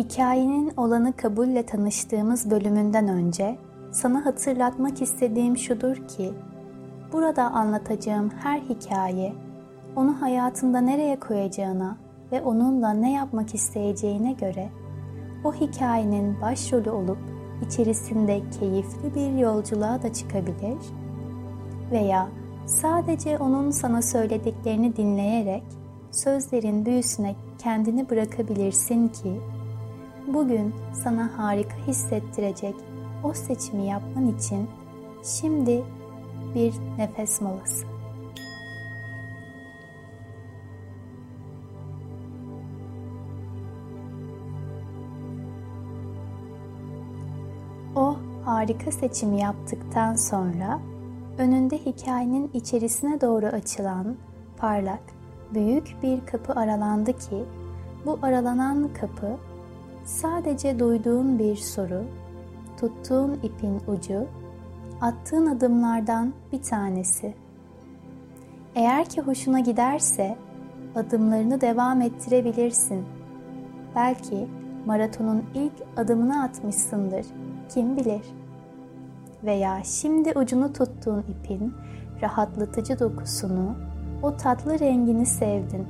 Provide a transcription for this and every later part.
Hikayenin olanı kabulle tanıştığımız bölümünden önce sana hatırlatmak istediğim şudur ki burada anlatacağım her hikaye onu hayatında nereye koyacağına ve onunla ne yapmak isteyeceğine göre o hikayenin başrolü olup içerisinde keyifli bir yolculuğa da çıkabilir veya sadece onun sana söylediklerini dinleyerek sözlerin büyüsüne kendini bırakabilirsin ki bugün sana harika hissettirecek o seçimi yapman için şimdi bir nefes molası. O harika seçimi yaptıktan sonra önünde hikayenin içerisine doğru açılan parlak, büyük bir kapı aralandı ki bu aralanan kapı sadece duyduğun bir soru, tuttuğun ipin ucu, attığın adımlardan bir tanesi. Eğer ki hoşuna giderse adımlarını devam ettirebilirsin. Belki maratonun ilk adımını atmışsındır. Kim bilir? Veya şimdi ucunu tuttuğun ipin rahatlatıcı dokusunu, o tatlı rengini sevdin.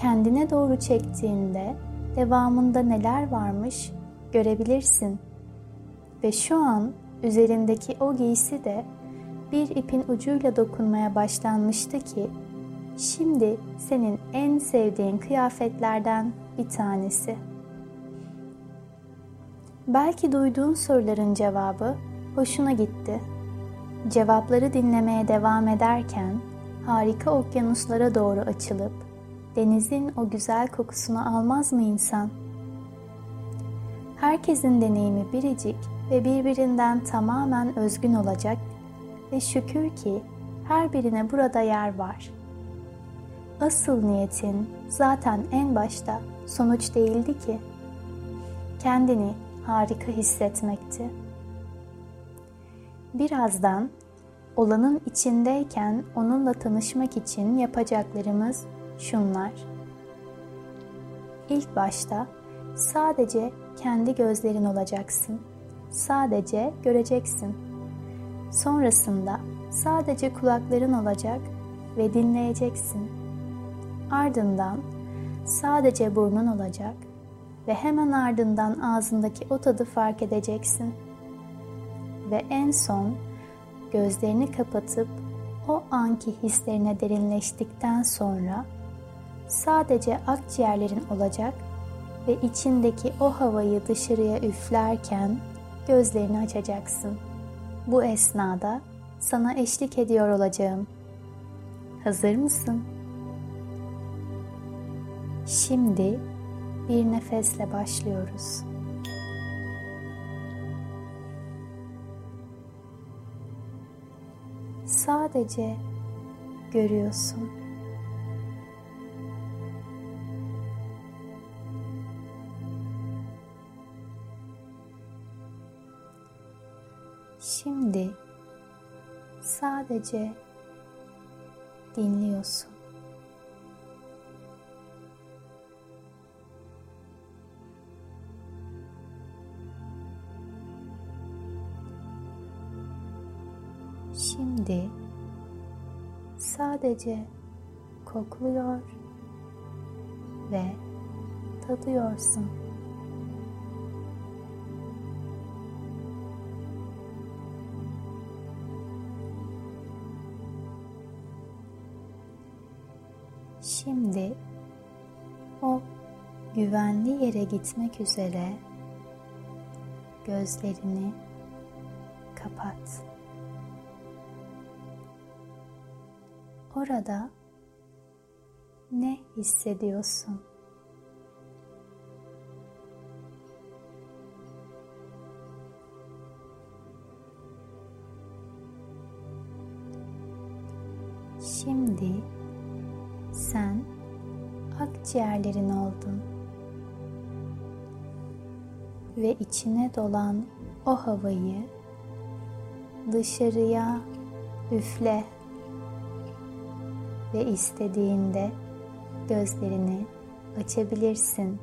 Kendine doğru çektiğinde devamında neler varmış görebilirsin. Ve şu an üzerindeki o giysi de bir ipin ucuyla dokunmaya başlanmıştı ki şimdi senin en sevdiğin kıyafetlerden bir tanesi. Belki duyduğun soruların cevabı hoşuna gitti. Cevapları dinlemeye devam ederken harika okyanuslara doğru açılıp denizin o güzel kokusunu almaz mı insan? Herkesin deneyimi biricik ve birbirinden tamamen özgün olacak ve şükür ki her birine burada yer var. Asıl niyetin zaten en başta sonuç değildi ki. Kendini harika hissetmekti. Birazdan olanın içindeyken onunla tanışmak için yapacaklarımız şunlar. İlk başta sadece kendi gözlerin olacaksın. Sadece göreceksin. Sonrasında sadece kulakların olacak ve dinleyeceksin. Ardından sadece burnun olacak ve hemen ardından ağzındaki o tadı fark edeceksin. Ve en son gözlerini kapatıp o anki hislerine derinleştikten sonra sadece akciğerlerin olacak ve içindeki o havayı dışarıya üflerken gözlerini açacaksın. Bu esnada sana eşlik ediyor olacağım. Hazır mısın? Şimdi bir nefesle başlıyoruz. Sadece görüyorsun. Şimdi sadece dinliyorsun. Şimdi sadece kokluyor ve tadıyorsun. Şimdi o güvenli yere gitmek üzere gözlerini kapat. Orada ne hissediyorsun? Şimdi sen akciğerlerin oldun. Ve içine dolan o havayı dışarıya üfle ve istediğinde gözlerini açabilirsin.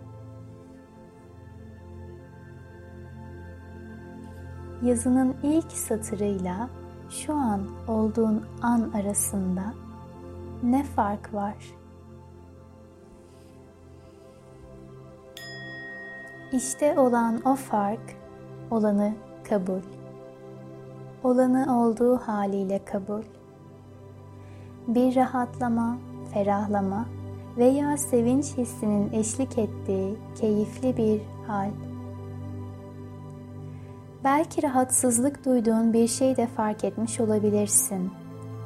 Yazının ilk satırıyla şu an olduğun an arasında ne fark var? İşte olan o fark, olanı kabul. Olanı olduğu haliyle kabul. Bir rahatlama, ferahlama veya sevinç hissinin eşlik ettiği keyifli bir hal. Belki rahatsızlık duyduğun bir şey de fark etmiş olabilirsin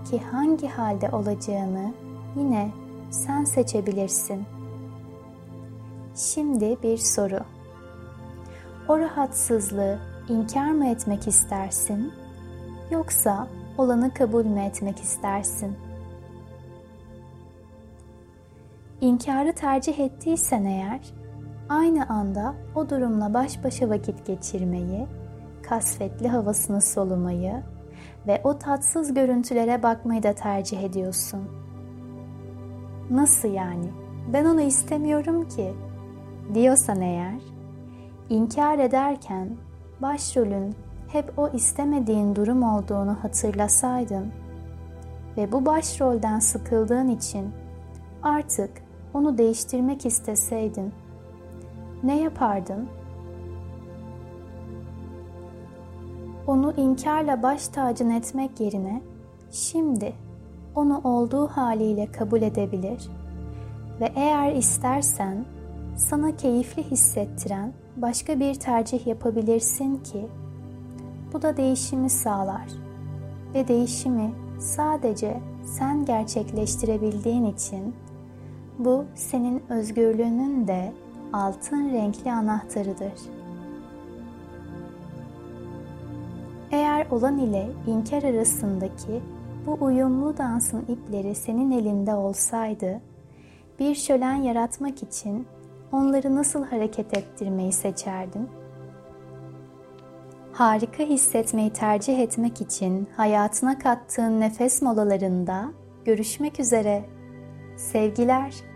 ki hangi halde olacağını yine sen seçebilirsin. Şimdi bir soru. O rahatsızlığı inkar mı etmek istersin yoksa olanı kabul mü etmek istersin? İnkarı tercih ettiysen eğer, aynı anda o durumla baş başa vakit geçirmeyi, kasvetli havasını solumayı ve o tatsız görüntülere bakmayı da tercih ediyorsun. Nasıl yani? Ben onu istemiyorum ki diyorsan eğer, inkar ederken başrolün hep o istemediğin durum olduğunu hatırlasaydın ve bu başrolden sıkıldığın için artık onu değiştirmek isteseydin ne yapardın? Onu inkarla baş tacın etmek yerine şimdi onu olduğu haliyle kabul edebilir ve eğer istersen sana keyifli hissettiren başka bir tercih yapabilirsin ki bu da değişimi sağlar ve değişimi sadece sen gerçekleştirebildiğin için bu senin özgürlüğünün de altın renkli anahtarıdır. Olan ile inkar arasındaki bu uyumlu dansın ipleri senin elinde olsaydı, bir şölen yaratmak için onları nasıl hareket ettirmeyi seçerdin? Harika hissetmeyi tercih etmek için hayatına kattığın nefes molalarında görüşmek üzere. Sevgiler.